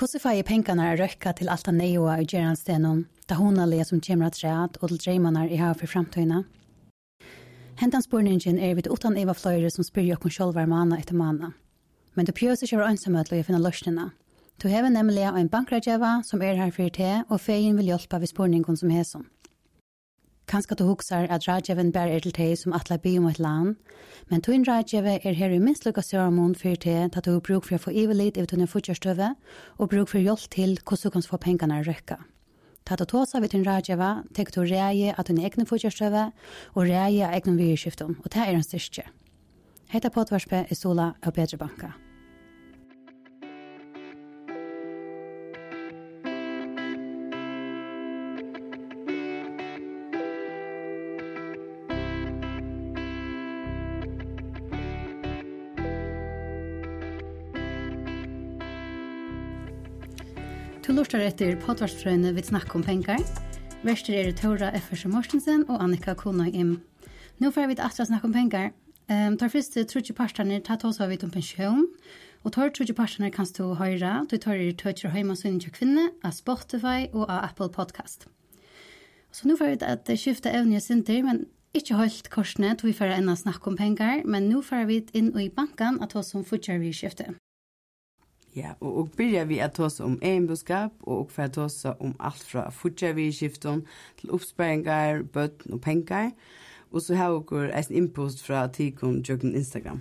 Hvordan får jeg pengene å røkke til alt det nøye og gjøre da hun er som kommer til og til drømmene i har for fremtøyene? Hentan spurningen er vidt utan Eva Fløyre som spyr jokken sjolver mana etter mana. Men du pjøser ikke å til å finne løsningene. Du hever nemlig en bankrådgjøver som er her for te, og feien vil hjelpe ved spurningen som hesom. Kanskje du huksar at rådgjeven bær er til teg som atla by om et land, men tøyn rådgjeve er her i minst lukka sørmån for teg at du bruk for å få ivelit i tunne fortjørstøve og bruk for hjelp til hvordan du kan få pengene røkka. Ta du tåsa vid din rådgjeve, tek du reie at hun egne fortjørstøve og reie av egne virkskiftum, og det er en styrke. Hetta potvarspe er Sola av Bedre Banka. Du lortar etter potvarsfrøyne vi snakk om pengar. Verster er Tora F.S. Morsensen og Annika Kona Im. Nå får vi atra snakk om pengar. Um, tar først trutje parstene, ta tås av vidt om pensjon. Og tar trutje parstene kan stå høyre. Du tar i tøtjer høyma sønne til kvinne, av Spotify og av Apple Podcast. Så nå får vi at skifte evne sinter, men ikke holdt korsene, til vi får enda snakk om pengar. Men nå får vi inn i bankan at oss som fortsatt vi skifte. Ja, og, og byrja vi at tåsa om egenbudskap, og for at tåsa om alt fra fortsatt vi i til oppsparingar, bøtten og penger. og så har vi en impost fra Tikon Jøkken Instagram.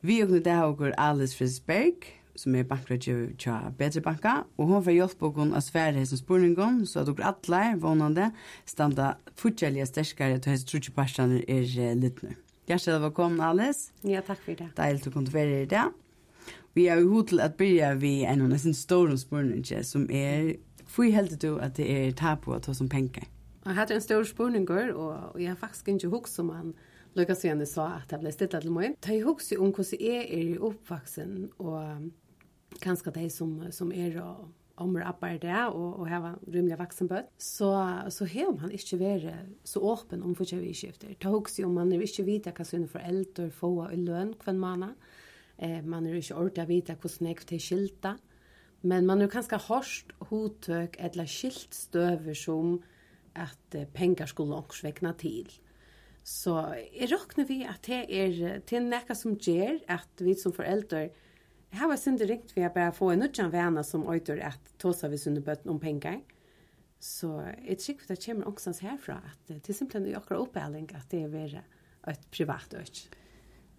Vi har det har vi Alice Frisberg, som er bankrådgjøver til Bedre Banka, og hun får hjelp på hun av svære hessen spurningen, så at dere alle er vånende, standa fortjellige sterskere til hessen trutjeparstene er litt nå. Hjertelig velkommen, Alice. Ja, takk for det. Deilig å kunne være i det vi er jo hod til at byrja vi en av nesten store spørninger som er, hvor heldig du at det er tabu at ta som penger? Jeg hadde en stor spørninger, og jeg har faktisk ikke hukst som han lukka så gjerne sa at jeg ble stillet til meg. Jeg i hok om hvordan jeg er i oppvaksen, og kanskje de som, som er og omre appar det og och hava rymliga vuxenböd så så har man ikke vært så åpen om för tjej skifter ta också om man är inte vita kan sina föräldrar få en lön kvar månad Eh, man er ikke ordentlig å vite hvordan jeg til skilta, men man er kanskje hørst hodtøk eller skilt støver som at eh, penger skulle ångsvekna til. Så jeg råkner vi at det er, til er som gjør at vi som foreldre Jeg har vært synd ringt vi at bare få en nødjan vana som øyder at tåsa vi sunne bøtten om penger. Så jeg tror det kommer ångsans herfra at det er simpelthen i akkurat oppæling at det er et privat øyder.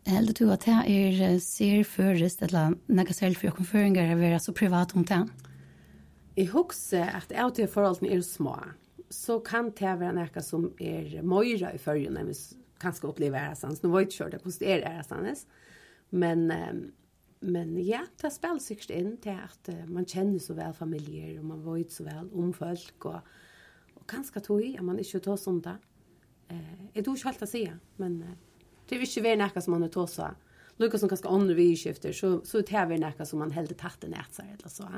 Heldig du at det er ser først, eller nekka selv for jokken føringer er vera så privat om det? Jeg husker at jeg og til forholdene er små, så kan det være nekka som er møyra i førjen, enn vi kanskje opplever æresans. Nå var jeg ikke kjørt det, hvordan det er æresanes. Men, men ja, det spiller sikkert inn til at man kjenner så vel familier, og man vet så vel om folk, og, og kanskje tog i at man ikke tar sånt da. Jeg tror ikke helt å si, men... Eh, Det er ikke vært noe som man har tåsa. Lukas som kanskje andre vidskifter, så, så det er vært noe som man heldig tatt en etter, eller så.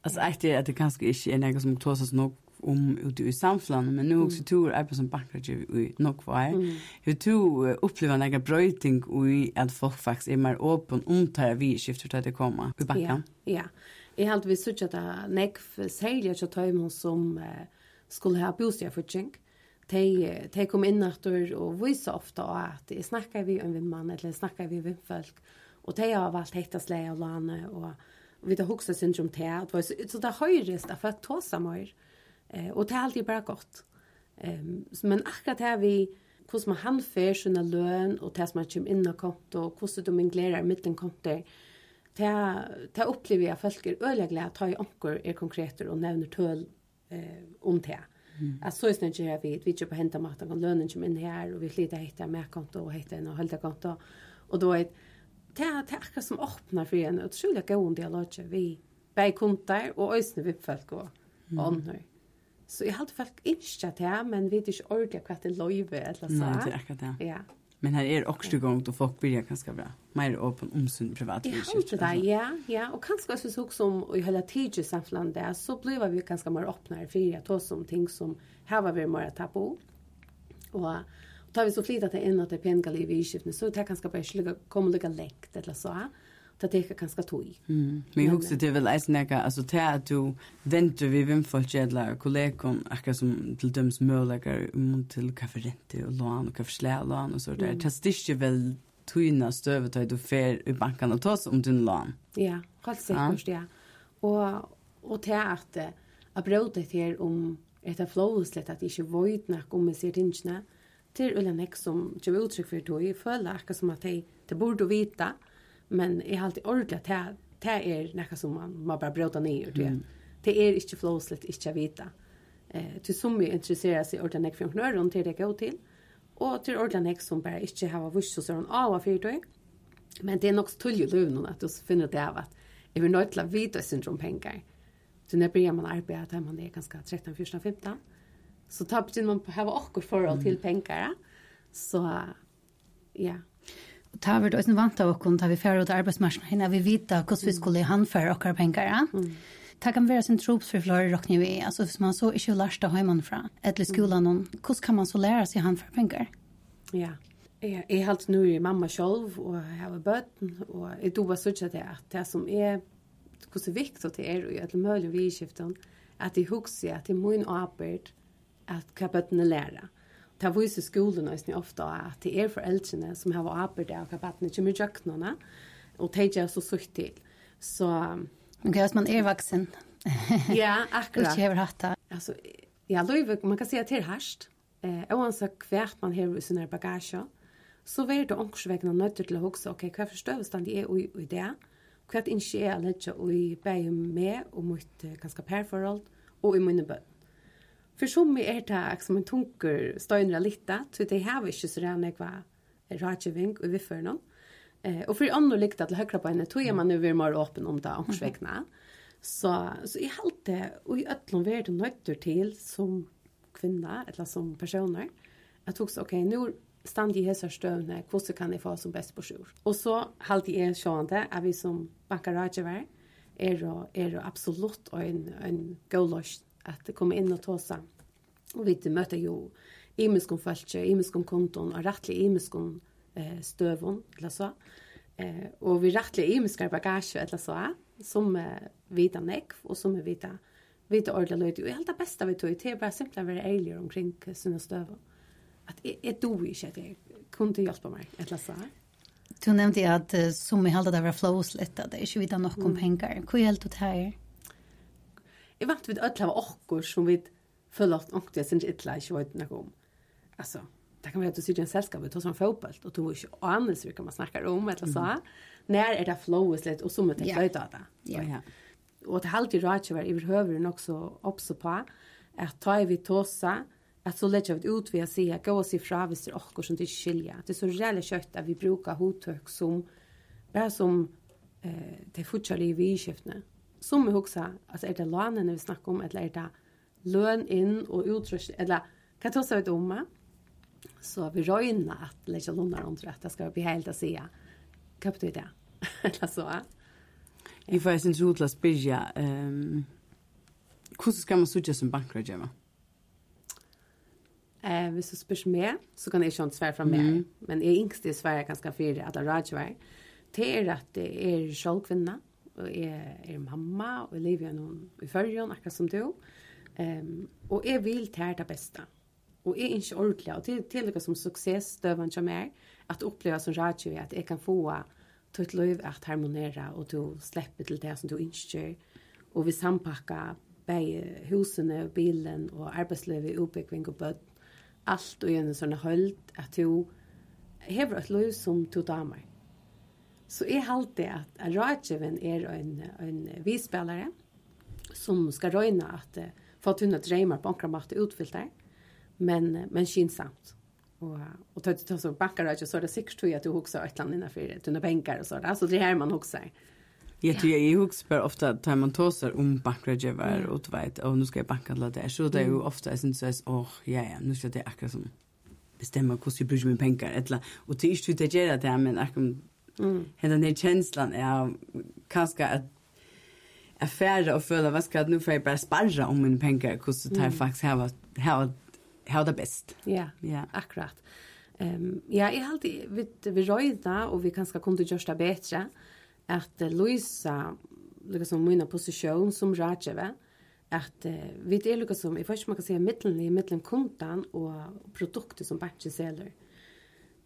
Altså, jeg er at det kanskje ikke er noe som tåsas nok om ute i samfunnet, men nu mm. också tur är som bankar i nog var. Mm. Hur du upplever några bröting i at folk faktisk är mer öppen om tar vi skiftar till det komma i banken. Ja. ja. Jag har alltid sett att näck för säljer så tar man som eh, skulle ha bostadsförsäkring de, de kom inn etter og viser ofte at jeg snakker vi om vimmann, eller snakker vi om folk, og de har valgt hektesleie og landet, og vi har hoksa syndrom til, det så, så det høyres, det er for at seg mer, eh, og det er alltid bare godt. Um, men akkurat her vi, hvordan man handfer sine løn, og det som man kommer inn og konto, og hvordan de inglerer midten konto, det, det opplever jeg at folk er øyelig glad at ta i anker er konkreter og nevner tøl eh, om det. Mm Mm. Att så är det ju vi vi köper hämta mat och lönen som in här och vi flyttar hitta med konto och hitta en och hålla konto. Och då är det det är som öppnar för en otroligt god dialog vi bäg kontar och ösna vi folk och andra. Så jag hade folk inte det men vi vet inte ordentligt vad det löjve eller så. Nej, det är akkurat det. Ja. Men här är också gång då folk blir ganska bra. Mer öppen om sin privatliv. Jag tror det, ja, ja. Och kanske också så som i hela tidssamlandet så blir vi ganska mer öppnare för att ta som ting som här var vi mer på. Och tar vi så flit att det är en att det pengar i vidskiftning så det kanske bara skulle komma lika läkt eller så ta teka kanska tog. Mm. Men jag också det väl är snäga alltså te att du väntar vi vem folk jädla kollegor akkurat som till döms möjligare mot till kafferente och lån och kaffeslä lån och så där. Mm. Testis ju väl tuna stövet att du fer i banken och tas om din lån. Ja, helt säkert ja. Och och te att att bråta här om ett flowslet att inte void nack om sig tinchna till ulla näck som ju uttryck för då i fulla akkurat som att det borde vita. Mm men är alltid ordentligt att det är något som man, man bara bråta ner det. Mm. Det är inte flåsligt, inte att vita. Eh, till som vi intresserar sig ordentligt för knören till det går till. Och till ordentligt som bara inte har vuxit så sådana av fyrtøy. Men det är nog tull i att du finner det av att är vi nöjt till att vita syndrom pengar. Så när börjar man arbeta när man är ganska 13, 14, 15 så tar man på att ha åker förhåll till pengar. Så ja, ta vi då vant av och ta vi färre åt arbetsmarknaden vi vita kos vi skulle handföra och pengar. Mm. Det kan vara sin trops för flera rockning vi, altså hvis man så inte heiman hemmanifrån, eller skulan mm. kos kan man så læra sig handföra pengar? Ja. Jeg er helt nu i mamma selv, og jeg har bøten, og jeg dober sørger til at det som er, hvor så viktig det er, og jeg er mulig vidskiften, at jeg husker at det er min arbeid, at hva bøtene lærer. Mm ta viser skolen også ofte at det er foreldrene som har arbeid og hva battene kommer i kjøkkenene, og det er så sutt til. Så... Men hva er man er vaksen? ja, akkurat. Ikke har hatt det. Altså, ja, løyve, man kan si at det er hørst. Eh, oansett hvert man har i sin bagasje, så vil det ångsvekkene nødt til å huske, ok, hva forstøvestand det er i, i det, hva det ikke er å lette i beie med og mot ganske perforhold, og i mine bøtt för som er det som en tunker stöjnra lite så det har vi inte så redan jag var rådgivning och vi för någon Eh, og for andra likte till högra på henne, tog jag man nu vill være öppen om det omsvekkene. Så, så i halte det, og i ötlån vi är det nöjter til som kvinna eller som personer, jeg tog så, okay, nu stand i hesa stövne, hvordan kan jeg få som best på sjur? Og så halte jeg sjående, er vi som banker rådgiver, er, er absolutt en, en god løsning att inn in och seg. Och vi møter jo imiskom falche, imiskom konton, och rettelig imiskom eh, støvun, eller så. Eh, och vi rettelig imiskar bagage, eller så, som eh, vita nekv och som er vita vita ordla löjt. Och allt det bästa vi tog, det er bara simpelthen å være eilig omkring sina støvun. Att jeg, jag dog ikke at jag kunne hjelpe mig, eller så. Du nämnde att som vi hade det var flowslätt, at det er ikke vita nok om mm. penger. Hva gjelder det här? Jeg vant vi öll av okkur som vi føler at ångt jeg synes ikke ikke vet noe om. Altså, det kan være at du sitter i en selskap og tar som fotboll og du har ikke anelse hva man snakker om eller så. När er det flowet litt og så må det av det. Ja. Og det halvt i rådkjøver i behøver nok så oppså på at ta i vi tåsa at så lägger vi ut vi å si, gå og si fra hvis det er okkur som det skiljer. Det är så reelle kött att vi brukar hotök som bara som eh, det fortsatt i vidskiftene som vi huxar, alltså är det lönen vi snackar om eller är det lön in och utrustning eller kan ta sig ut om så vi röjna att lägga lånar under att det ska bli helt att se kapta det eller så I får sin rotla spyrja ehm hur ska man söka som bankrådgivare? Eh, hvis du spørs meg, så kan jeg ikke svære fra meg. Mm. Men jeg yngste i Sverige ganske fyre at jeg rådgjør. Det er at det er sjølvkvinner og jeg er mamma, og jeg lever gjennom i førjen, akkurat som du. Um, og jeg vil til det beste. Og jeg er ikke ordentlig, og til, til det som suksessstøven som er, at oppleve som radio at jeg kan få til et liv at harmonere, og du slipper til det som du ønsker, og vi sampakker bæg husene, bilen og arbeidslivet, utbygging og bøtt, alt og gjennom sånne hold, at du hever et liv som du damer. Så jeg halte at, at er en, en vispelare som skal røyne at uh, få tunne dreimer på omkring mat utfylt der, men, men kinsamt. Og, og tøtt til å bakke rådgjev, så er det sikkert at du hokser et eller annet innenfor tunne benker og sånt. så det er her man hokser. jeg, det är ju också ofta tar man tåser om bankrådgiver og du vet, og nå skal jeg banka alla det. Så det er jo ofte jeg synes, att, åh, ja, ja, nå skal det akkurat som bestämma hvordan jeg bruker mine penger, et Eller, annet. Og til ikke inte det gjør det men akkurat Mm. Den här känslan är kanske att affärer och föla vad ska nu för jag bara sparra om min pengar hur kostar mm. faktiskt här här här det bäst. Ja. Ja, akkurat. Ehm um, ja, jag har alltid vi vi röjda och vi kanske kunde göra det bättre att uh, Luisa liksom mina position som rådgivare att uh, vi det är liksom i första man kan säga mitten i mitten kundan och produkter som batchen säljer. Mm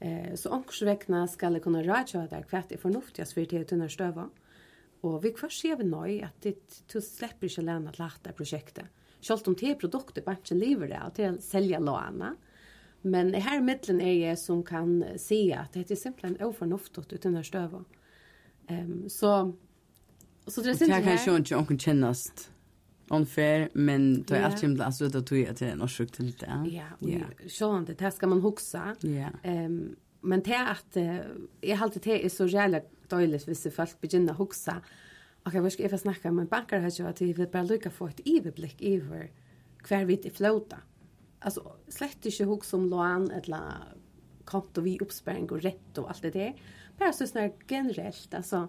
Eh, så ankurs vekna skal jeg kunne rådgjøre der hva det er fornuftigast for til å tunne støve. Og vi kvar ser vi nøy at det, du slipper ikke lene til dette prosjektet. Selv om det er produktet bare lever det, og til å selge låne. Men her middelen er jeg som kan si at det er simpelthen overfornuftet ut å tunne støve. Um, så, så det er simpelthen her... Det kan jo ikke åkken kjennast unfair men det är allt himla alltså det tror jag att det är en orsak till det. Ja, så det här ska man huxa. Ja. Ehm men det att jag håller det är så jävla dåligt visst folk börjar huxa. Okej, vad ska jag snacka med bankar här så att vi vill bara lycka få ett överblick över kvar vi till flöta. Alltså slett inte huxa om lån eller konto vi uppsparing och rätt och allt det där. Bara så snär generellt alltså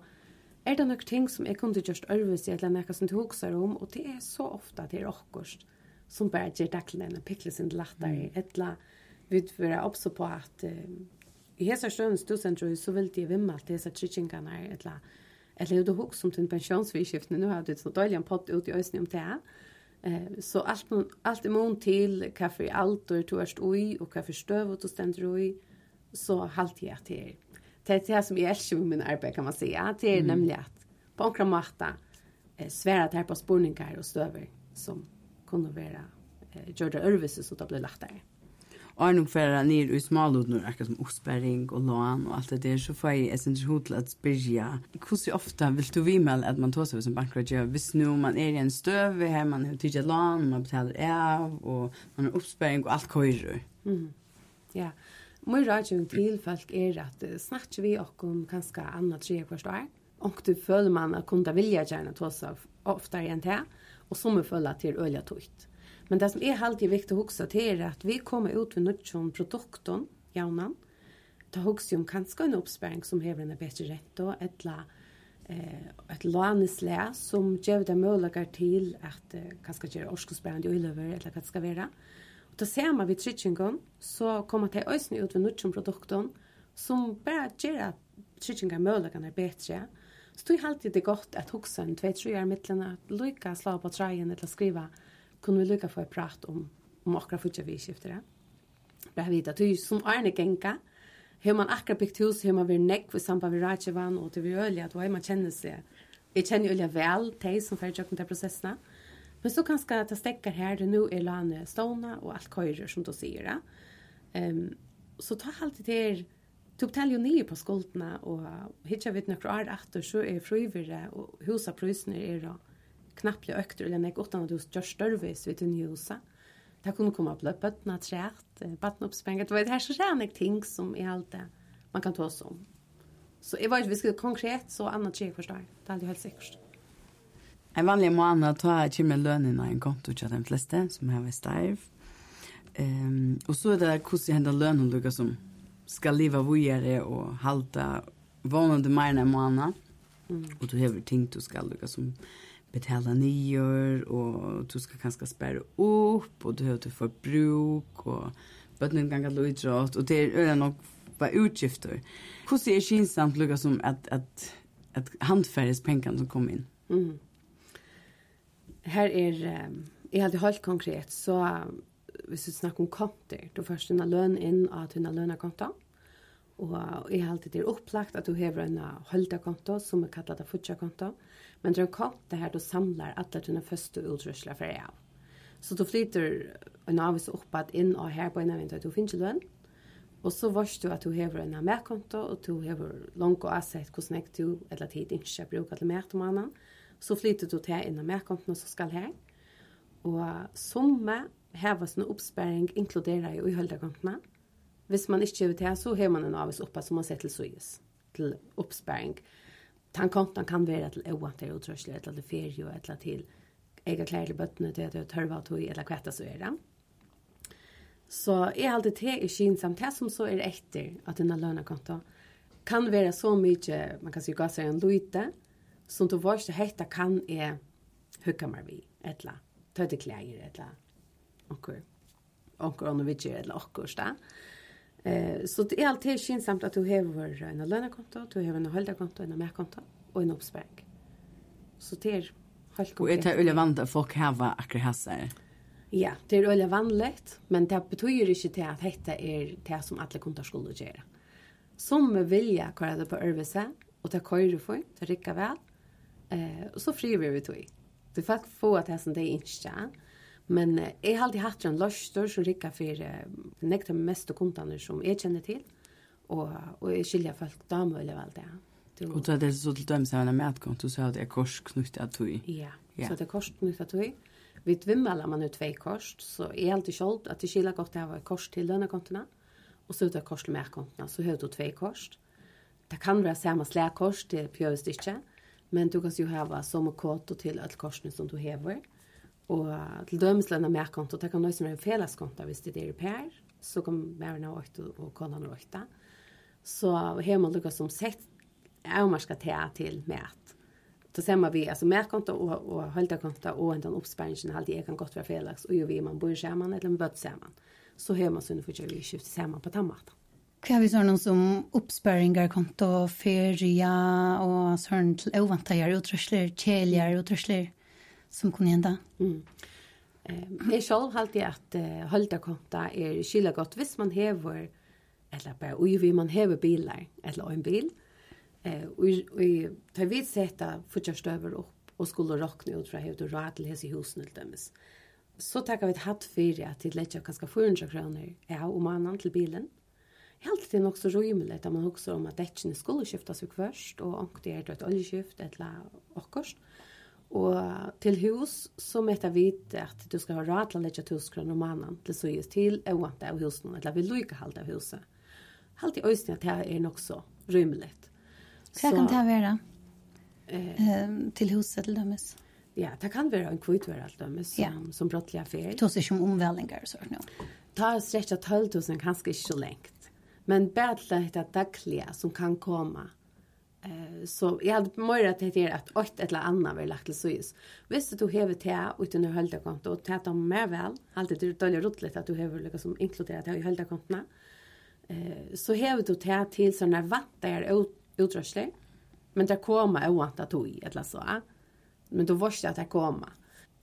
Er det nok ting som jeg kunne just ørvis i eller nekka som du huxar om, og det er så ofta det er okkurst, som bare gjør dakkelen enn pikle sin lattare, mm. etla vi vera oppså på at um, i hesa støvn stosentro så vil de vimma til hesa tritsjingarna, ettla eller du hoks om din pensjonsvidskiftene, nu har du så sånt døylig en ut i øysen om det, Eh, så allt allt mån till kaffe allt och du oj och kaffe stöv och du ständer oj så halt jag till det är det som jag älskar med min arbete kan man säga. Det är mm. nämligen att på några måta eh, svära det här på spårningar och stöver som kunde vara eh, gjorda örvelse så det blir lättare. Och nu får att ni i smalod når är som oppsperring och lån och allt det där så får jeg sin sånt til att spørre. Hvordan ofte ofta vill du vime at man tar seg som bankrådgjør? Hvis nå man är i en stöv her man har tidligere lån, man betalar av och man har oppsperring och allt køyrer. Mm. Ja, yeah. Min rådgjøring til folk er at snakker vi om kanskje annet tre hvert år. Og du føler man at kunne vilja gjerne ta seg oftere enn det, og så må føle at det er øye tøyt. Men det som er alltid viktig å huske til er at vi kommer ut ved nødvendig produkten, jaunan, ta huske om kanskje en oppsparing som hever en bedre rett, og et la eh ett lånesle som ger det möjligheter till att eh, kanske göra årskursbärande i över eller vad det ska vara det ser man vid tryckingen så kommer det ösn ut vid nutchen produkten som bara ger att tryckingen möjligen är bättre. Så det är alltid det gott att huxa en två tre år mittlen att lycka slå på trajen eller skriva kunne vi lycka få ett prat om om akkurat fortsatt vi skifter det. Bare vite at du som Arne Genka har man akkurat byggt hus, har man vært nekk for samband med Rajevan og det vi ölja, då är man känner sig. Jag känner øye vel, de som färdigt jag processen. processerna. Men så kanske att ta stäcker här det nu är lane stona och allt köjer som du säger. Ehm um, så ta alltid det tog tal jo nye på skoltene, og hitja vidt några år etter, så er frøyvire, og husa prøysene er da knappt økter, eller nek utan at hos gjør størvis vid unni husa. Det kunne komme opp løp, bøttene træt, bøttene oppspenget, det var så ræne ting som er alt det man kan ta oss om. Så jeg var ikke, vi skulle konkret, så annet tjej forstår, det er jo helt sikkert. En vanlig måned tar jeg ikke med lønnen av en konto til de fleste som har vært stærv. Um, og så er det hvordan hender lønnen lukker som skal leva vujere og halte vanande mer enn måned. Mm. Og du har ting du skal lukka som betala nyer, og du skal kanskje sperre opp, og du har til forbruk, og bøttene kan gå utrått, og det er øyne nok bare utgifter. Hvordan er det kinsamt lukka som at, at, at handferdes pengene som kommer inn? Mm her er, um, jeg hadde helt konkret, så hvis du snakker om konter, du først dina løn inn av dina lønakonta, og jeg har alltid det er opplagt at du har en holdakonto, som er kallet av futsakonto, men det er en det her du samlar alle dina første utrusler for av. Så du flyter en avvis opp at inn og her på en av at du finner lønn. Og så varst du at du hever en medkonto, og du hever langt og assett hvordan jeg du eller tid ikke bruker til mer til mannen så flyter du til inn av merkontene som skal her. Og somme hever sånne oppsparing inkluderer jo i høydekontene. Hvis man ikke gjør det, så har man en avvis oppe som man ser til søyes, til oppsparing. Tankonten kan være til øvanter og trøsler, eller til ferie, eller til ega klær til bøttene, til at du tørver og tog, eller hva så er det. Så jeg har alltid til i kinsamt, det som så er etter at denne lønnekonten kan være så mye, man kan si gasser en lite, som du varst hetta kan är hugga mer vi etla det klæger etla onkur onkur on vitje etla onkur sta eh så det är alltid skinsamt att du har en lönekonto du har en holdakonto en merkonto och en uppsparing så det är helt Och är det öle vanda folk hava akkurat hästar Ja, det är öle vanligt, men det betyder inte till att detta är det som alla kontor skulle göra. Som vilja kvar det på Örvese, och det køyrer for, det rikker vel, Eh, och så fri vi det vi. Du får få att det som det är inte. Men eh, jag har alltid haft en löster som rikar för eh, nekta mest och kontaner som jag känner till. Och, och jag skiljer folk damer eller allt det. Du... Och så är det så till dem som har mätkonto så har det korsknutt att du Ja, ja. så det är korsknutt att du Vi tvimmelar man ut två kors, så är alltid kjolt att det skiljer gott att ha kors till lönekontona. Och så är det kors till mätkontona, så har du två kors. Det kan vara samma släkors till pjövstycket. Mm Men du kan ju hava som och konto till ett korsning som du hever. Och till dömes lämna mer konto. Det kan nöjs med en felleskonto hvis det är per. Så kan være och åkta och kolla åkta. Så här man lyckas som sett är man ska ta till mät. Då ser man vi alltså märkonto och, och höldakonto och en den uppspärringen alltid jag kan gott vara felaks. Och ju vi man bor samman eller en bött samman. Så hör man så nu får jag vi skifta samman på tammaten. Hva er vi sånn som oppspøringer, konto, ferie og sånn til overvantager og trøsler, kjeligere som kunne hende. Mm. Eh, jeg selv alltid at uh, holdekonta er skyldig godt hvis man hever, eller bare uivi man hever bilar, eller en bil. Eh, og tar vi seta fortjørstøver opp og skulle råkne ut fra hevet du råd til hese husen til demes. Så takkar vi et hatt fyrir at vi letja kanskje 400 kroner ja, om annan til bilen, helt det nok så rymelig at man husker om at dekkene skulle skiftes jo først, og anker er det et oljeskift, et la akkurat. Og til hus så møter vi at du skal ha råd til å legge tusen kroner om mannen til så gjøres til øvende av husen, eller vil du ikke halde av huset. Helt i øyne at det er nok så rymelig. Hva kan det være? Eh, til huset til dømes? Ja, det kan være en kvittver alt dømes som, ja. som brottelig affær. Det er ikke om omvelninger og sånt nå. Ta oss rett 12 000 kanskje ikke så lengt. Men bättre det dagliga som kan komma. Eh så jag hade mer att det är att åt eller annat vill lagt till sys. Visst du har det och utan hölda konto och täta om mer väl. Alltid det dåliga rotlet att du har lika som inkluderat i hölda kontona. Eh så har du det till såna vatten utrustning. Men det kommer oantat i eller så. Men då varste att det kommer.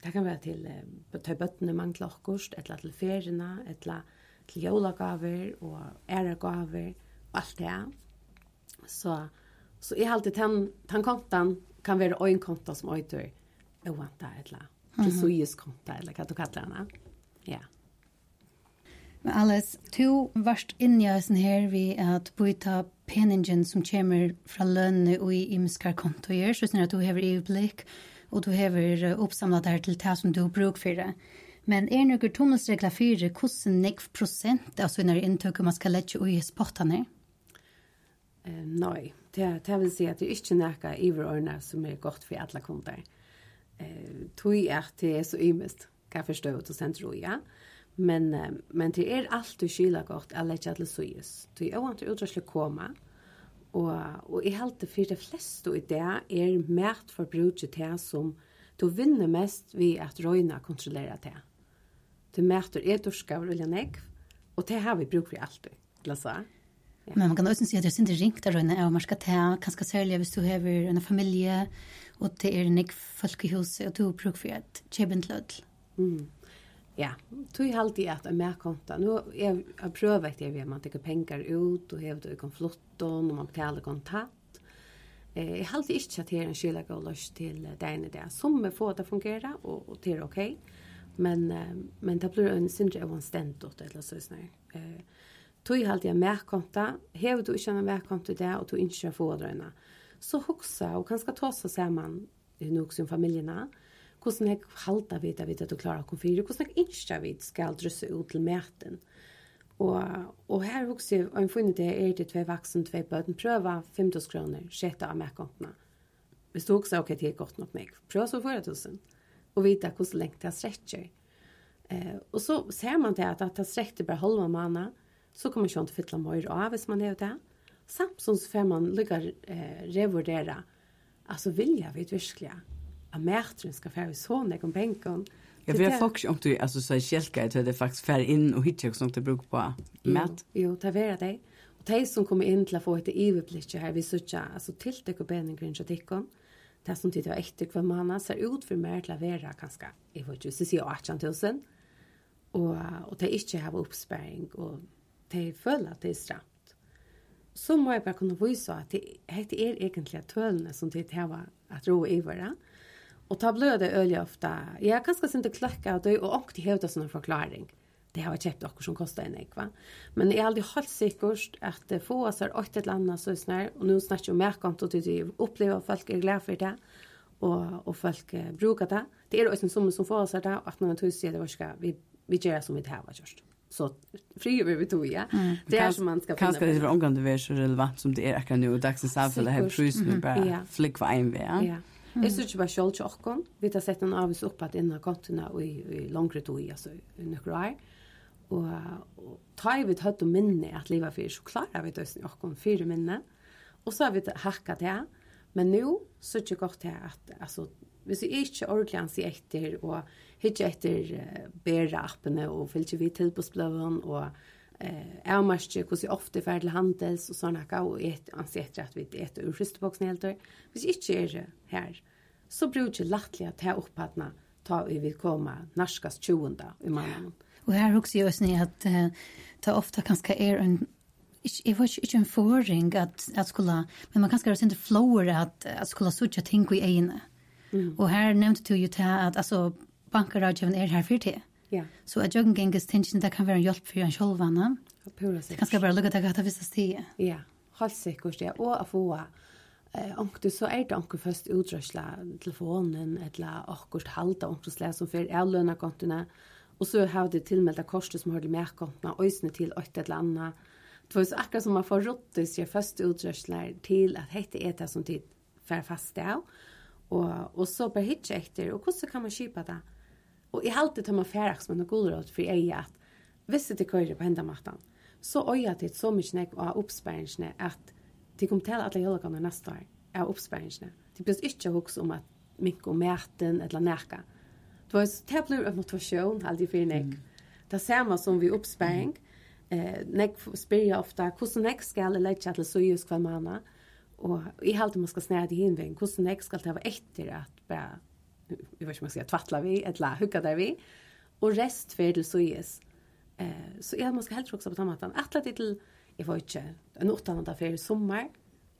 Det kan vara till på többötterna man klockost, eller till ferierna, eller til jólagaver og æragaver og alt det. Så, så jeg har alltid den, den kontan kan være en konta som øyter ovanta eller presuies konta eller hva du kaller henne. Ja. Men Alice, du varst inni i oss her ved at byta peningen som kommer fra lønne og i imskar kontoer, så sånn at du hever i blikk, og du hever oppsamlet her til det som du bruk for det. Men er noen tonusregler for hvordan nekv prosent av sånne inntøk man skal lette i spottene? Uh, nei, det, det vil si at det er ikke noe iverordnet som er godt for alle kunder. Uh, tog er at det er så ymest, kan jeg forstå ut og sende ro, ja. Men, uh, men det er alltid skyldig godt at lette alle søyes. Det er også en utdragslig koma, og, og jeg halte for de fleste i det er mært for bruket til som du vinner mest ved at røyna kontrollerer til til mæter er dorskavl og lenegg, og det har vi bruk for alltid, eller så. Ja. Men man kan også si at det er ikke ringt der rundt, og man skal ta, kanskje særlig hvis du har en familie, og det er nekk folk i huset, og du har bruk for et kjebent til. Mm. Ja, tog jeg alltid at jeg med konta. Nå er jeg prøver ikke det, man tar penger ut, og hever det kan flotte, og man betaler kontant. Eh, jeg alltid ikke at det er en skyldig å løse til degene det. Som vi får det fungere, og, og det er okej. Okay. Men eh, men det blir en syndre av en ständ åt eller så snär. Eh tog halt jag mer konta, hev du inte en mer konta där och tog inte få dröna. Så huxa och kanske ta så ser man i nog som familjerna. Hvordan jeg halter vidt jeg vidt at du klarer konfyrer, hvordan jeg ikke vidt skal drøsse ut til mæten. Og, og her også, og jeg finner det, er det tve vaksen, tve bøten, prøve 50 kroner, sjette av mækontene. Hvis du også, ok, det er godt nok meg, prøv så för 1000 og vita hvordan lengt det strekker. Eh, og så ser man det at, at det strekker bare halva måned, så kommer man ikke fylla mer av hvis man er det. Samtidig så får man lykke eh, revurdere, altså vilja vi virkelig, at mætren skal få sånn jeg om penken, Ja, vi har faktisk om du, altså så er kjelket, det faktiskt faktisk færre inn og hittir og sånt du bruker på mat. Jo, det er vera det. Og de som kommer inn til å få et iverblikk her, vi sørger, altså tiltek og beninger inn til tikkene, det som tid var etter hver måned, ser ut for mer til å være ganske, jeg vet ikke, så sier 18 000, og, og det ikke har oppsparing, og det føler at det er stramt. Så må jeg bare kunne vise at det, det er egentlig tølene som tid har at ro i hverandre, Og ta det øl ofte. Jeg er ganske sint å det, og ångte hevde sånn forklaring. Mm det har kjøpt också som kostar en ekva. Men jeg är aldrig helt säkert att det får oss er åt ett annat så snär och nu snackar jag mer kontot till opplever upplever folk är glada för det och och folk brukar det. Det är också som som får oss där att när man sier det var skal vi vi gör som vi det här var. Så fri vi vi tog ja. Mm. Det är som man ska finna. Kanske det är omgående det så relevant som det är kan nu dagsens samhälle här pris bare ja. flikk för en vei. Ja. Mm. Jeg synes ikke bare selv til åkken. Vi har sett en avvis opp at innan kontene i, i langere tog, altså i nøkker år. Og, og ta i vi tøtt og minne at livet fyrir, så klarer vi døysen i okken fyrir minne. Og så har vi hakka til, men nå så er det godt til at, altså, hvis vi ikke ordentlig ansi etter, og ikke etter uh, bæra appene, og fylgjer vi tilbudsbløven, og eh ærmarske hvordan ofta fer til handels og såna akka og ett ansett att at vi et ur fristboxen helt der. Hvis ikke er det her, så brukar jeg lattelig at jeg opphatna ta vi vill komma norskast 20. i mannen. Och här också görs ni att uh, ta ofta ganska är en Jeg var ikke en foring at, at skulle, men man kan skare sin flower at, at skulle suttje ting i egne. Mm. Og her nevnte du jo til at altså, bankerrådgjøven er her for det. Ja. Så at jøgen genges tension, det kan være en hjelp for en sjølvanne. Det kan skal bare lukke deg at det visste. Ja, helt sikkert det. Og å få eh onkel så är det onkel först utrösla telefonen eller akkurat halta onkel som för är löna kontona Og så har du tilmeldt korset som har til medkontene, øsene til et eller annet. Det var så akkurat som man får råttet seg første utgjørsler til at hette er det som tid fer fast av. Og, og så bare hitje etter, og hvordan kan man kjøpe det? Og jeg har alltid meg feraks med noen gode råd for jeg at hvis det kører på hendamatten, så øyer det så mye nek av oppsperringene at de kommer til alle jølgene neste år av oppsperringene. De blir ikke hukse om at mink og mæten eller nækka. Det var det blir en motivation alltid för nek. Mm. Det samme som vi uppspäng. Eh nek spyr ofta hvordan nek skal jeg lägga til så just kvar manna. Och i allt man skal snäda i hinväg. hvordan nek skal det være etter at bare, vi vet inte man ska tvattla vi eller hugga där vi. Och rest för till så just. Eh så är man ska helt också på tomaten. Attla till jag var inte en åttonde affär i sommar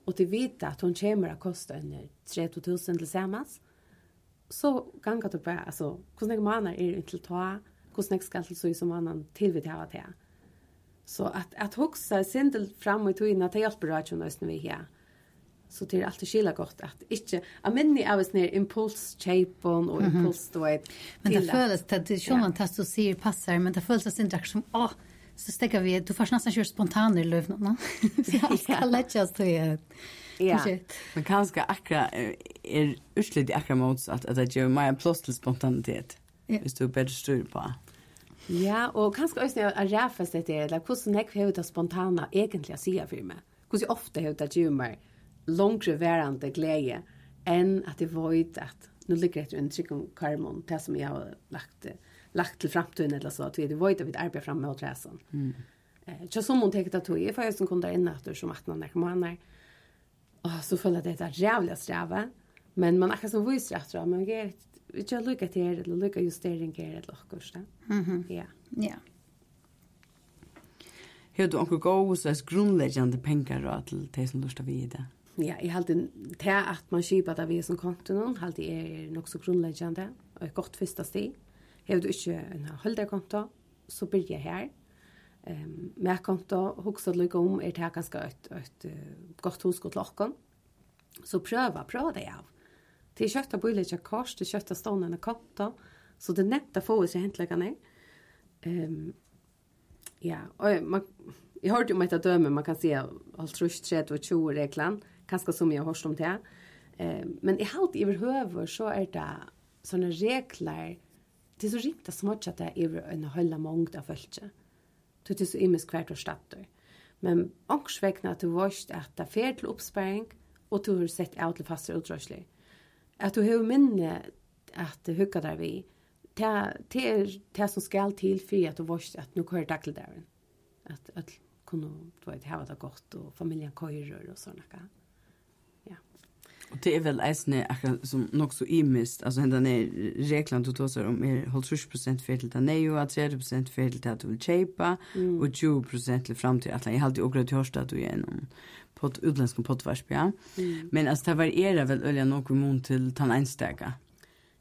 och till vita att hon kommer att kosta en 000 tillsammans. Mm så ganga det bara alltså hur snägg man är inte till ta? Hur snägg ska så i som annan till vi ta det så att att huxa sindel fram och tog att hjälpa dig ju nästan vi här. Så det är alltid skilla gott att inte a minni av oss ner impuls chapon och impuls då är men det föles att det som man testar så ser passar men det föles att inte som åh så stäcker vi du får nästan kör spontant i löv någon så ska lägga oss till Ja. Men kanske akra är utslut akra mot att att det gör mig plus till spontanitet. Ja. Visst du bättre styr på. Ja, och kanske också när jag räfas det är eller hur snäck hur det spontana egentligen ser för mig. Hur ofta hur det gör mig långt varande glädje än att det var att nu ligger det en tryckon karmon det som jag har lagt lagt till framtiden eller så att det var inte att vi arbetar fram med att. Mm. Eh, så som hon tänkte att det är för jag som kunde in efter som att man när man är Och så föll det där jävla sträva. Men man akkurat som visst rätt då det ger inte lucka till det eller lucka justering ger det eller något Mhm. Ja. Ja. Hur du onkel gå så är grundläggande pengar då till det som lustar vi det. Ja, jeg halte til at man kjøper det vi som konton hade er nok så grunnleggende, og et godt første sted. Har du inte en hålldarkonto så blir jeg her. Ehm mer kan ta huxa lika om är det här ganska ett ett gott husk åt locken. Så pröva, pröva det av. Till kötta på lite kors, till kötta stånden och kotta. Så det netta får sig egentligen nej. Ehm ja, och man jag hörde om ett döme man kan se allt rusch 30 och 20 reglan, kanske som jag hörst om det. Ehm men i halt överhöver så är det såna regler. Det är så riktigt smått att det är en hölla mångd av följt. Mm Du så imis hvert og statter. Men ångs vekna at du vågst at det fer til oppsparing, og du har sett av til faste utrøsler. At du har minne at det hukka der vi, det er det som skal til for at du vågst at nu kører dagligdagen. At, at kunne, du vet, hava det godt, og familien køyrer og sånne. Ja det är väl eisne akkurat som nog så imist, alltså hända ner reglan du tåsar om är håll 20% för till den är att 30% för till att du vill köpa mm. och 20% till fram till att jag hade också att hörsta att du är någon på ett potvarsp, ja. Mm. Men alltså det varierar väl ölja nog imon till tan einstega.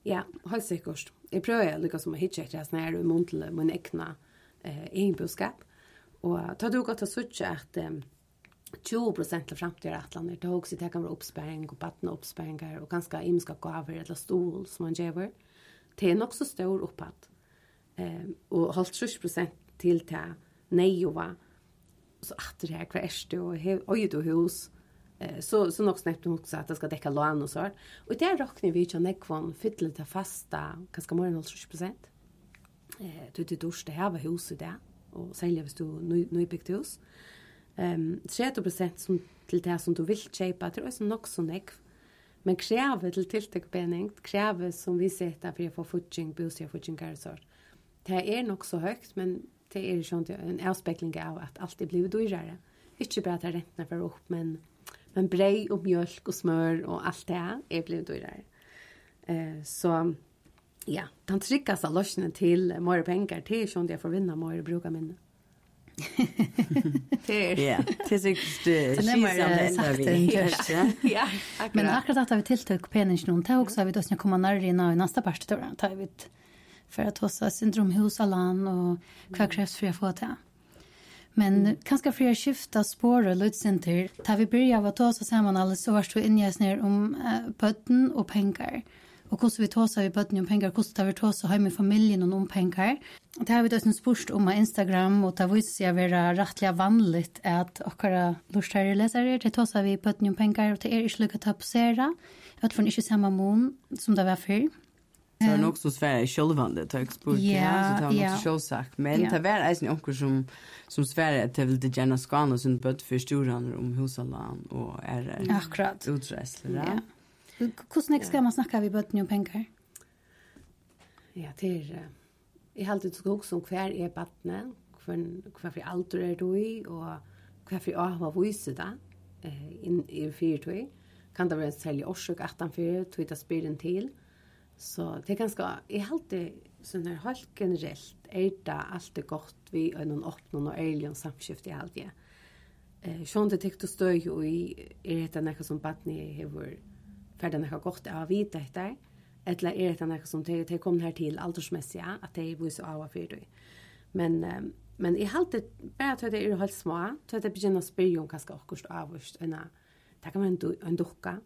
Ja, helt säkert. Jag prövar lika som att hitta efter när du mån till min egna eh, egenbudskap. Och ta du gott att söka att 20 procent til framtida atlaner. Det har også det kan være oppsparing og badne oppsparingar og ganske imenska gaver eller stol som man gjør. Det er nok så stor oppad. Eh, og halvt 20% til til neiova. Så at det her hver erste og øyde og hus. Eh, så, så nok snakket hun også at det skal dekka lån og sånt. Og der råkner vi ikke nekvån fytle til fasta ganske mer enn halvt 20%. Eh, du det til dårste hus i det. og særlig hvis du nybyggt hus. Uh, um, 30% som, til det som du vil kjøpe, det er også nok så nekv. Men kreve til tiltakbening, kreve som vi setter for å få futsing, bostad, futsing, karsår, det er nok så høyt, men det er ikke en avspekling av at alt er blivet dyrere. Ikke bare at rentene får opp, men, men brei og mjølk og smør og alt det er blivet dyrere. Eh, så ja, den tryggaste løsene til mer penger til sånn at jeg får vinne mer brukerminne. Ja, det er sikkert skisande Ja, Ja, akkurat. Men akkurat at vi tiltøk peningen, det är också att vi då ska komma närmare innan nästa parti, då vi för att hossa syndromhus allan och vad krävs för att få det. Men mm. kanske för att skifta spår och lutsinter, tar vi börja av att ta oss samman alldeles så värst och inges ner om uh, bötten och pengar. Mm og hvordan vi tåsa vi bøtten om penger, hvordan vi tåsa hjemme i familien og om penger. Det har vi da sin spørst om av Instagram, og det viser seg å være rettelig vanlig at akkurat lurstere lesere, det tåsa vi bøtten om penger, og det er ikke lykke til å posere. Jeg vet for ikke samme mån som det var før. Så Det var nok så svære sjølvande, det har jeg spurt, ja, så det var nok så sjølvsagt. Men det var eisen onker som, som svære at det vil det gjerne skane sin bøtt for storene om husalene og er utreisler. Ja. Hvordan skal man snakke vi bøtten om penger? Ja, det er... Jeg har alltid skog som hver er bøttene, hver for alder er du i, og hver for å ha vise det, inn i fyrtøy. Kan det være særlig årsøk 18-4, tog det spyren til. Så det er ganske... Jeg har alltid sånn her helt generelt, er det alltid godt vi er noen åpne og ærlige samskifte i alt det. Eh, Sjøn det tekst og støy jo i, er det noe som bøttene har för den har gått av vita detta eller är det något som till det kom här till åldersmässiga att det är så av för dig. Men men i halt det bara att det är helt små så det börjar spela om kanske också avvist en där kan man en docka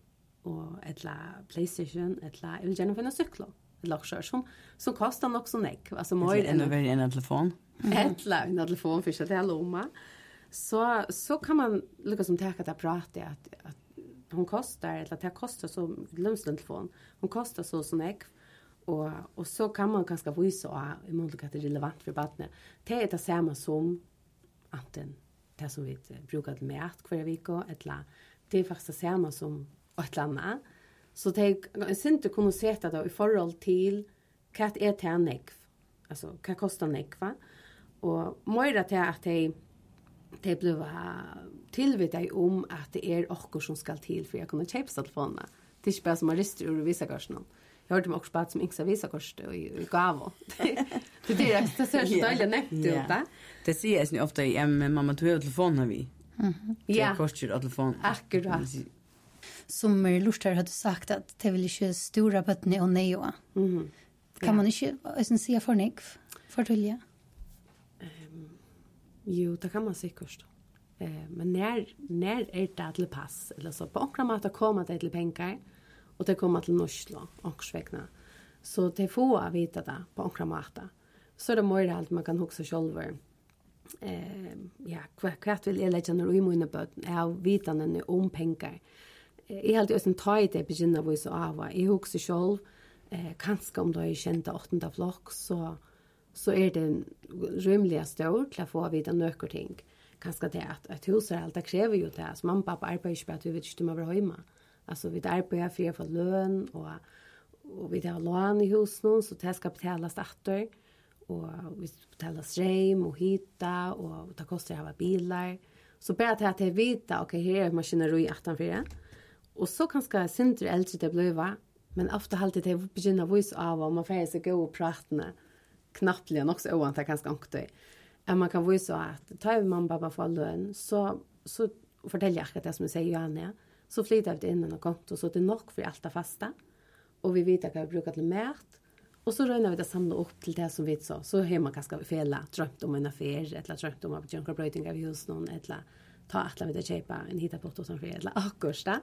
och eller PlayStation eller eller gärna finna cyklar eller så som som kostar nog så näck alltså mer än en en telefon. Eller en telefon för så det är lomma. Så så kan man lyckas som täcka att prata att att hon kostar eller det kostar så lönstelefon. Hon kostar så som jag och och så kan man kanske visa i mån det är relevant för barnet. Det är det samma som anten det som vi brukar till mat kvar vecka eller det är faktiskt det samma som ett annat. Så det är inte kunna se det i förhåll till vad är det här nekv? Alltså vad kostar nekv? Och mer det är att det är det blev tillvitade om att det är åker som ska till för jag kunde köpa telefonerna. Det är inte bara som man rister ur vissa korsen. Jag hörde mig också på som inte vissa korsen i, i Gavo. det är det det ser så dåligt nämnt ut. Yeah. Det säger jag ofta i ämne, mamma tog över telefonen vi. Ja. Det kostar av telefonen. Akkurat. Som Lustar hade sagt att det vill inte stora bötterna och nejoa. Mm -hmm. Kan ja. man inte säga för nekv? Fortulja? Jo, det kan man sikkert. Eh, men när när är det till pass eller så på några mått att komma det till pengar och det kommer till Norsla och Svekna. Så det får jag veta det på några mått. Så det måste allt man kan huxa själv. Eh, ja, kvart vill jag lägga ner i mina böten är vitanden om pengar. Jag en ösen tar det begynna så av. Jag huxar själv eh kanske om då jag kände åttende flock så så er det rymliga stor til å få vite nøkker ting. Kanskje det at et hus er alt, det krever jo det. Så mamma og pappa arbeider ikke på at vi vet ikke om å være hjemme. Altså, vi arbeider for å få løn, og, og vi har lån i husen, så det skal betales etter. Og vi betaler strøm og hytta, og det koster å ha biler. Så bare til at jeg vet, ok, her er maskineri 18-4. Og så kanskje sindre eldre det blir, men ofte alltid å begynne å vise av, og man får seg gode pratene. Mm knappliga nog så oant jag kanske inte. Men man kan ju så att ta ju man pappa för lön så så fortäljer jag att det som jag säger Johanna så flyter det in en konto så det är nog för allt det fasta och vi vet att vi brukar till mät och så rönnar vi det samla upp till det som vi så så har man kanske fela drömt om en affär eller drömt om att junker bröting av hus någon eller ta att vi det köpa en hitta på som för eller akkursta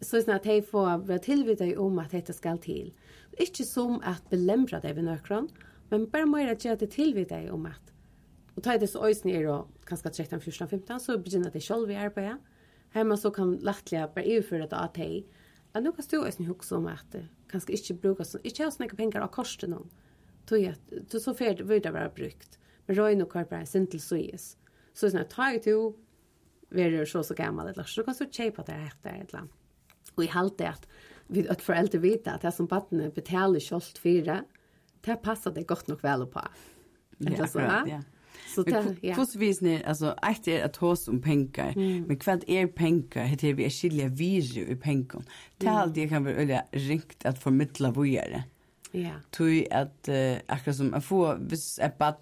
så sånn at de får være tilvidet om at dette skal til. Ikke som at belemre det ved nøkron, Men bare mer att göra det till vid dig om at og ta det så öjs er og kanskje 13, 14, 15 så begynner det själv i arbeta. Hemma så kan lättliga bare overføre det av deg. hej. Ja, nu kan du öjs huske om at det kanskje ikke bruker sånn. Ikke ha sånne penger av korsen noen. Tog jag så för det være brukt. Men röj nog kvar bara sen till sås. Så såna ta ju till verur så så gammal eller så kan du kjøpe det efter ett land. Och i halt det att vi at foreldre vet at det som battene betaler självt fire, det passar det gott nog väl på. Ja, så, ja. Så det, ja. Plus vis ni alltså ett är att hos om pengar, men kvad är pengar, heter vi skilja virju i pengar. Det mm. det kan väl öliga rikt att förmedla vågare. Ja. Tui at uh, akkurat som att få vis ett bad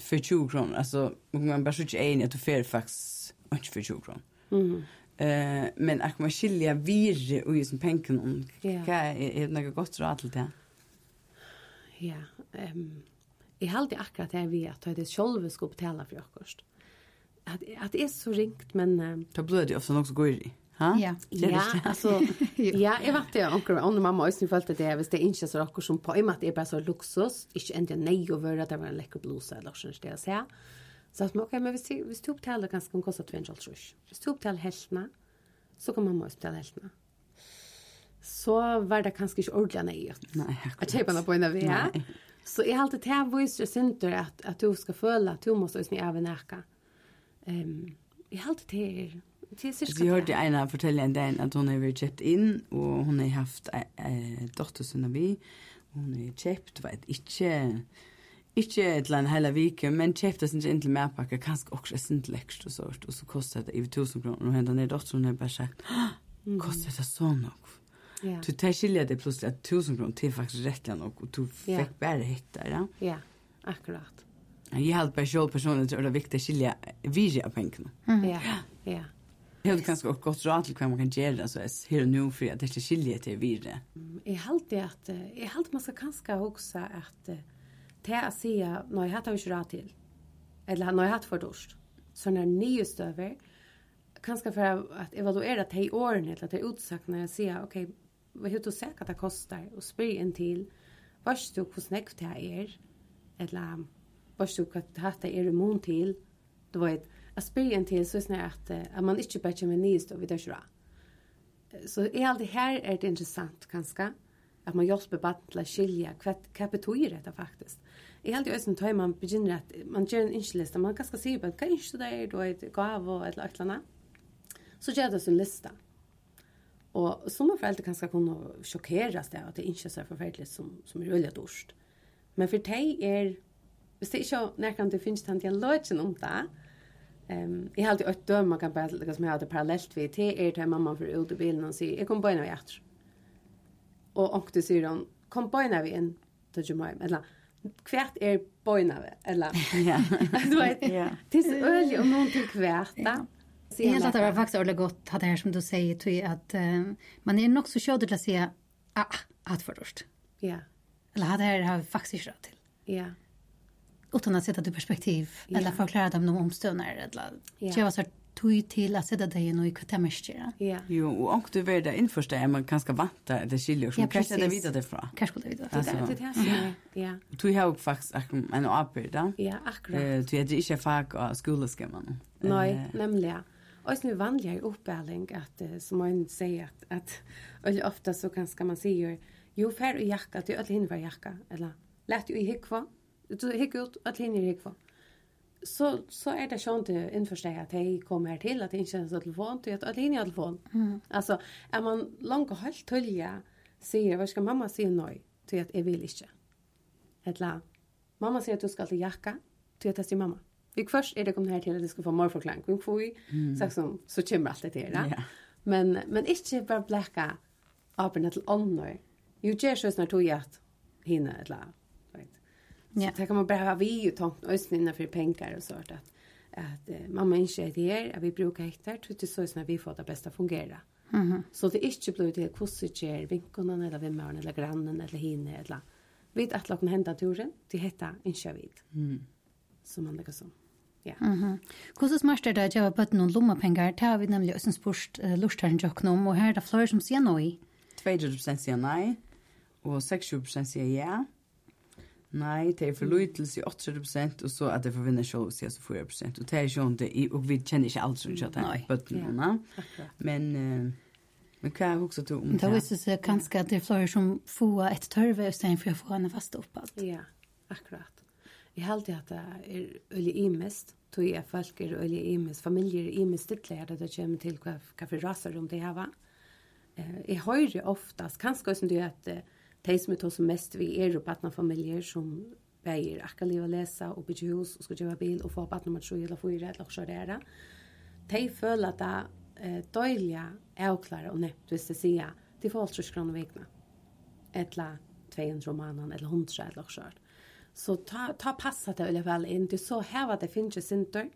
for 20 kroner, altså, man bare skjuter enig at du får faktisk ikke for 20 kroner. Mm. Uh, men akkurat man skilja virre og gjør virju i sin pengar, er det noe godt råd til det. Ja. Ja, ehm Jeg halte akkurat det vi at det sjølve skal betala for akkurat. At, at det er så ringt, men... Um, da blir det ofte nok så går i. Ha? Ja, ja altså... ja, jeg vet det, onkel og mamma også følte det, hvis det ikke er så akkurat som på, i og med at er bare så luksus, ikke enda nei å være, det var en lekker bluse, eller sånn sted å se. Så at man, ok, men hvis, hvis du betaler ganske, kan koste 2,5 trus. Hvis du betaler heltene, så kan mamma også betale heltene så var det kanskje ikke ordentlig nøyert. Nei, akkurat. At kjøpene på en av vei. Så jeg har alltid til å vise synder at, at du skal føle at du må stå i snitt av en eka. Um, jeg har alltid til til cirka. Jeg hørte Eina fortelle en dag at hun har vært kjøpt inn, og hun har haft eh, dotter som er vi, og hun har kjøpt, var et ikke, ikke et eller annet hele vike, men kjøpte sin inn til medpakke, kanskje også sin til ekstra sånt, og så kostet det i 1000 kroner, og henne ned dotter, hun har bare sagt, kostet det så nok? Ja. Du tar skilja det plutselig at 1000 kroner til faktisk rettelig nok, og du fikk bare hitt der, ja? Ja, akkurat. Jeg har bare selv personlig til å være viktig å skilja virje av pengene. Ja, ja. Jeg har kanskje også godt råd til hva man kan gjøre, altså her og nå, for at det ikke skiljer til virje. Jeg har at, jeg har man skal kanskje også at det er å si, at når jeg har ikke råd til, eller når jeg har for dårst. så når nye støver, kanskje for at evaluere de årene, eller de utsakene, og si, ok, vi har ju sett att det kostar och spyr en till vars du hur snäckt det är eller vars du vad det är immun mån till du vet att spyr en till så snär att att man inte bättre med nyst och vidare så så är allt det här är det intressant kanske att man hjälper barn till att skilja vad betyder detta faktiskt. Jag hade ju ösen tar man begynner att man gör en inköpslista, man kanske ser på kan inte det är då ett gav och ett eller annat. Så gör det en lista. Og som foreldre kanskje kunne sjokkeres det, at det ikke er så forferdelig som, som er øyelig dårst. Men for deg er, hvis det ikke nærkant det finnes den dialogen om det, Um, jeg har alltid ett døm, man kan bare, liksom, jeg har det parallelt ved, til er til mamma for ut i bilen og sier, jeg kom bøyne vi etter. Og åkte sier hun, kom bøyne vi inn til Jumaim, eller kvært er bøyne vi, eller, ja. du vet, det er så øyelig om noen til kvært, da. Ja. Jag helt att det var faktiskt ordentligt gott det här som du säger tog att uh, man är nog så köd till att säga ah, att förröst. Ja. Yeah. Eller det här har vi faktiskt rätt till. Ja. Yeah. Utan att sätta det i perspektiv yeah. eller förklara dem någon omstönar eller yeah. jag var så tog till att sätta dig i något kvartamärskera. Ja. Jo, och du vet det införsta är man ganska vant att det skiljer sig. Ja, kanske det vidare därifrån. Kanske det vidare. Alltså, det är det Ja. Du har ju faktiskt en arbete. Ja, akkurat. Du är inte fag av skoleskemmen. Nej, nämligen. Och nu vanliga uppbärling att som man säger att att eller ofta så kan ska man säga jo fair i jacka till att hinna jacka eller? Lätt ju i hickva du hick ut att hinner i hickva så så är det skönt att införstå att hej kommer här till att inte känns telefon till att att hinner i telefon. Mm. alltså är man långt och helt tölja säger vad ska mamma säga nej till att är vill inte? Eller mamma säger att du ska till jacka till att det är mamma. Vi först är det kom här till att det ska få mer förklaring kring kvui. Mm. Så som så kommer allt det där. Ja. Men men inte bara blacka öppen till annor. Ju ger så snart tog jag hinna ett la. Right. Så det kan man bara ha vi ju ta östen innan för pengar och sånt att att uh, mamma inte är det att vi brukar hitta till så snart vi får det bästa fungera. Mm. Så det är inte blivit det kostet ger vinkorna eller vemmaren eller grannen eller hinne eller vet att låta hända turen till hetta vid. Mm. Som man lägger så. Ja. Mhm. Hvordan smarst er det at jeg har bøtt noen lommepenger? Det har vi nemlig også uh, lortaren til om, og her er det flere som sier nei. 200% sier nei, og 60% sier ja. Nei, det er for lojtel sier 80%, og så at det forvinner selv sier så 4%. Og det er ikke og vi kjenner ikke alt som kjøtt her, bøtt noen. Men... Uh, Men hva husker du om det? Det viser seg kanskje at det er flere som får et tørve i stedet for å få henne fast opp alt. Ja, akkurat. Jeg held at det er øyelig imest, tog jeg folk er øyelig imest, familier er imest stittleir, det kommer til hva, hva for raser om det her var. Jeg hører oftast, kanskje også det at de som er tog som mest vi er og badnafamilier som beier akkurat liv å lese og bygge hus og skal kjøpe bil og få badn nummer 3 eller 4 eller så der. De føler at det er døylige avklare og nevnt hvis de sier de får alt 30 kroner vekene. eller 200 romanen eller 100 eller så Så ta, ta passa det veldig vel inn. Du så her var det finnes synder.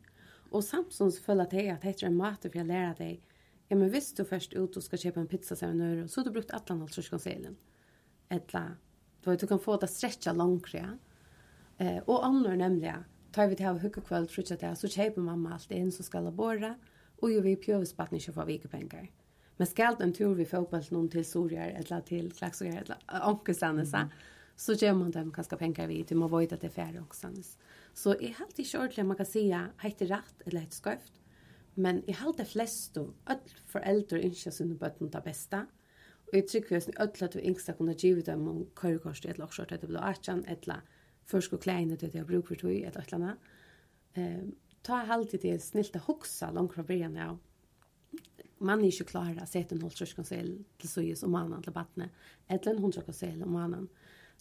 Og samtidig føler jeg at det er en mat for jeg lærer deg. Ja, men hvis du først ut og skal kjøpe en pizza som en øre, så har du brukt atlan halv truskonsilen. eller Du, du kan få det stretcha langkre. Ja? Eh, og andre nemlig, tar vi til å ha hukkekveld, tror jeg det, så kjøper mamma alt inn som skal ha båret, og jo vi pjøvespatten ikke får vikepenger. Men skal en tur vi fotballen noen til Sorger, eller til Klaksøger, eller omkestene, så, mm -hmm så ger man dem ganska pengar vid till man vet att det är färre också. Så är helt i kört man kan säga helt rätt eller helt sköft. Men i helt det de flesta öll föräldrar inte sina barn det bästa. Och jag tycker att öll att du inte kunna ge dem om körkors eller också att det blir archan eller först och klein det jag brukar för eller ett annat. Ehm ta alltid det snällt att huxa långt från början ja. Man är ju klara å sette en holdtrøskonsel til så om mannen til battene, Eller en hålltröskonsel om mannen.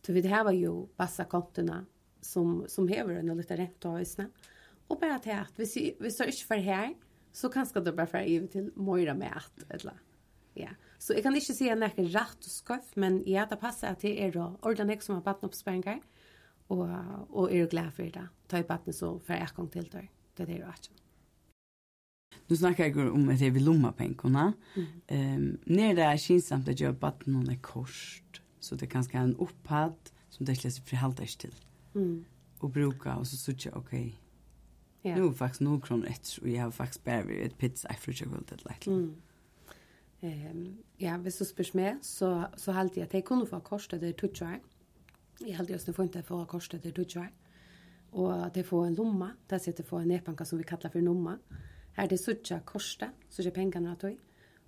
Så vi har ju bassa kontona som, som hever en lite rent av høysene. Och bare til att hvis vi du ikke får här så kanske du bara för över till Moira med at. eller ja. Så jag kan inte si at det er rett og sköft men ja det passar at det är då ordentligt som har vattenoppspängar och, och er glad for det. Ta i vattnet så för jeg gång til där. Det er det du Nu snackar jag om att det är vid lommapenkorna. Mm. Um, när det är kinsamt att göra batten någon är korst Så det kan ska en upphad som det släpps för halta till. Mm. Och bruka och så sucha okej. Okay. Yeah. Nu är faktiskt några kronor och jag har faktiskt bara ett pizza i fruktakult ett lätt. Mm. Ehm ja, hvis du spyrs med så så halt jag det kunde få kosta det tutchar. Jag halt just nu får inte få kosta det tutchar. Och det får en lomma, där sitter få en näpanka som vi kallar för lomma. Här det sucha kosta, så det pengarna att.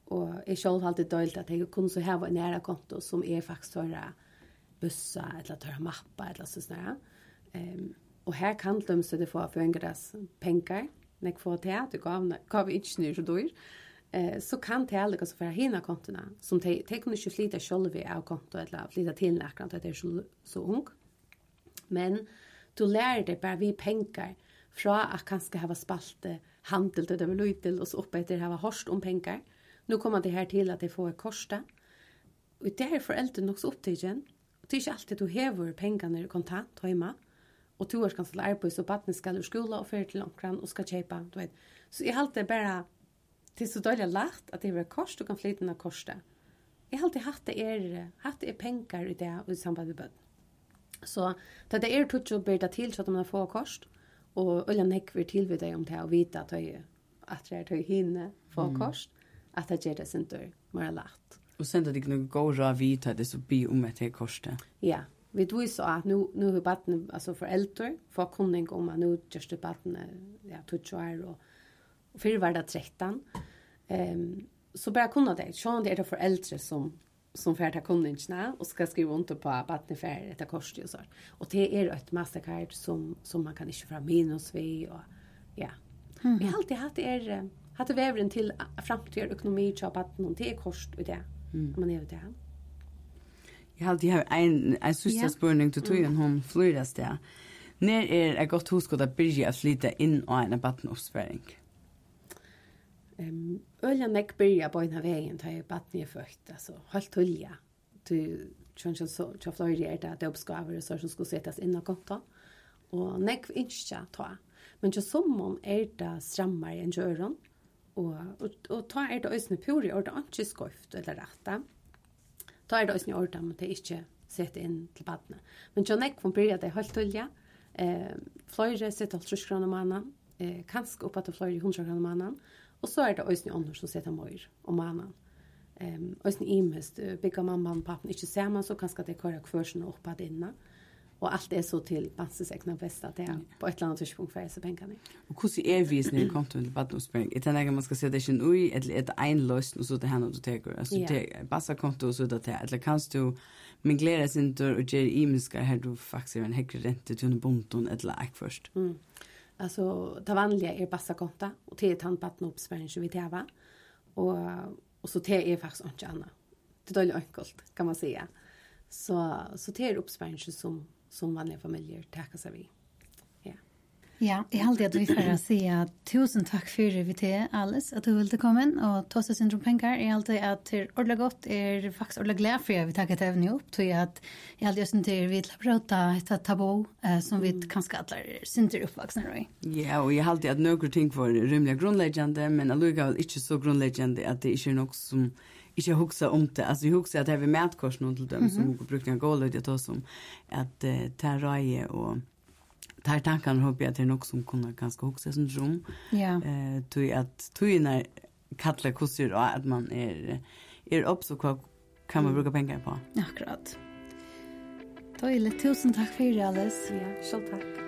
Och jag själv har alltid döljt at jeg kunne så här vara nära konto som är faktiskt höra bussa eller töra mappa eller så sånn. Ehm och här kan de så det får för en gräs pengar. når jeg får til att du gav, gav inte nu så dyr. Eh, så kan det aldrig så för hina kontona som de, de kunde inte flytta själv av konto eller flytta till näkran att det är så, så ung. Men du lär dig bara vi pengar fra att kanske ha spalt handel till det var lite och så uppe efter att ha hörst om pengar. Nu kommer det här till att det får ett korsta. Och det här får elden också upptagen. Och det är inte alltid du häver pengarna i kontant hemma. Och du är ganska till arbets och battnet ska ur skola och för till omkran och ska köpa. Du vet. Så jag har alltid bara till så dåliga lagt att det är ett kors du kan flytta den här korsta. Jag har alltid haft det är, haft det är pengar i det och i samband med bön. Så det är tutsch att börja till så att man får korst. Och ölen häckver till vid dig om det och vita att jag att det är hinne få korst at det gjør det sin mer lagt. Og sen at det ikke går ra vidt det så blir om etter korset. Ja, vi tror så at nu, nu har baden, altså foreldre, får kunning om at nu gjør det baden, ja, tutsi år, og, og før var det 13. Um, så bare kunne det, sånn det er det foreldre som som får ta kunningarna och ska skriva under på vattenfärd ett kors och så. Och det är ett mastercard som som man kan inte få minus vi och ja. Mm. Har alltid haft det är hade vävren till framtida ekonomi och att någon te kost och det. Mm. Man är det. Jag hade här en en sista spurning till tog en hon flyras där. När är det gott hos att börja flytta in och en vattenoppsväring? Ehm öljan nek byrja på den vägen tar ju vatten i fökt alltså helt tulja. Du tror så att jag är det att det uppskavar och så som ska sättas in och konta. Och nek inte ta. Men som om är det strammare än jöron. Mm Og, og, og ta er det øsne puri, og det er ikke skøyft eller rette. Ta er det øsne ordet, men det er ikke sett inn til badene. Men John Eck von Birja, det helt tullige. Eh, fløyre sitter alt trusk kroner mannen, eh, kanskje oppe til fløyre hundra kroner mannen, og så er det øsne ånder som sitter møyr om mannen. Ehm um, ösn imhest bygga mamma och pappa inte samman så kanskje det köra kvörsen upp att inna. Och allt är så till Banses egna bästa det är på ett eller annat tidspunkt för dessa pengarna. Och hur ser vi när det kommer till vattenspengar? det tänker man ska se det sin ui eller är det en einlöst och så det här något tar. Alltså det passa konto så det där. Eller kan du men glädje sin dörr och ge imiska här du faktiskt en högre ränta till en bonton eller ek först. Mm. Alltså det vanliga är Bassa konto och till ett handbatten uppsparing så vi det va. Och och så det är faktiskt inte annat. Det är dåligt enkelt kan man säga. Så så det är uppsparing som som vanliga familjer tackar sig vi. Ja. Ja, jag hade att vi får säga tusen tack för vi te, Alice att du ville komma och ta sig syndrom pengar. Jag hade at det ordla gott är faktiskt ordla glädje för vi tackar även ihop opp, jag att jag hade just inte vi att prata ett tabu eh, som vi kanske alla synter oppvaksne då. Ja, och jag hade att några ting för rymlig grundläggande men alluga inte så grundläggande att det är nog som inte jag huxar om det. Altså, jeg huxar at det här vid mätkorsen och till dem mm -hmm. som brukte en gå och jag tar som at eh, uh, terraje och tar tankarna hoppas jag att det är något som ganske ganska som syndrom. Ja. Eh, uh, tog at tog när kattlar kossor och att man er, er opp, så hva kan man bruka pengar på. Akkurat. Da er det tusen takk for det Alice. Ja, själv tack.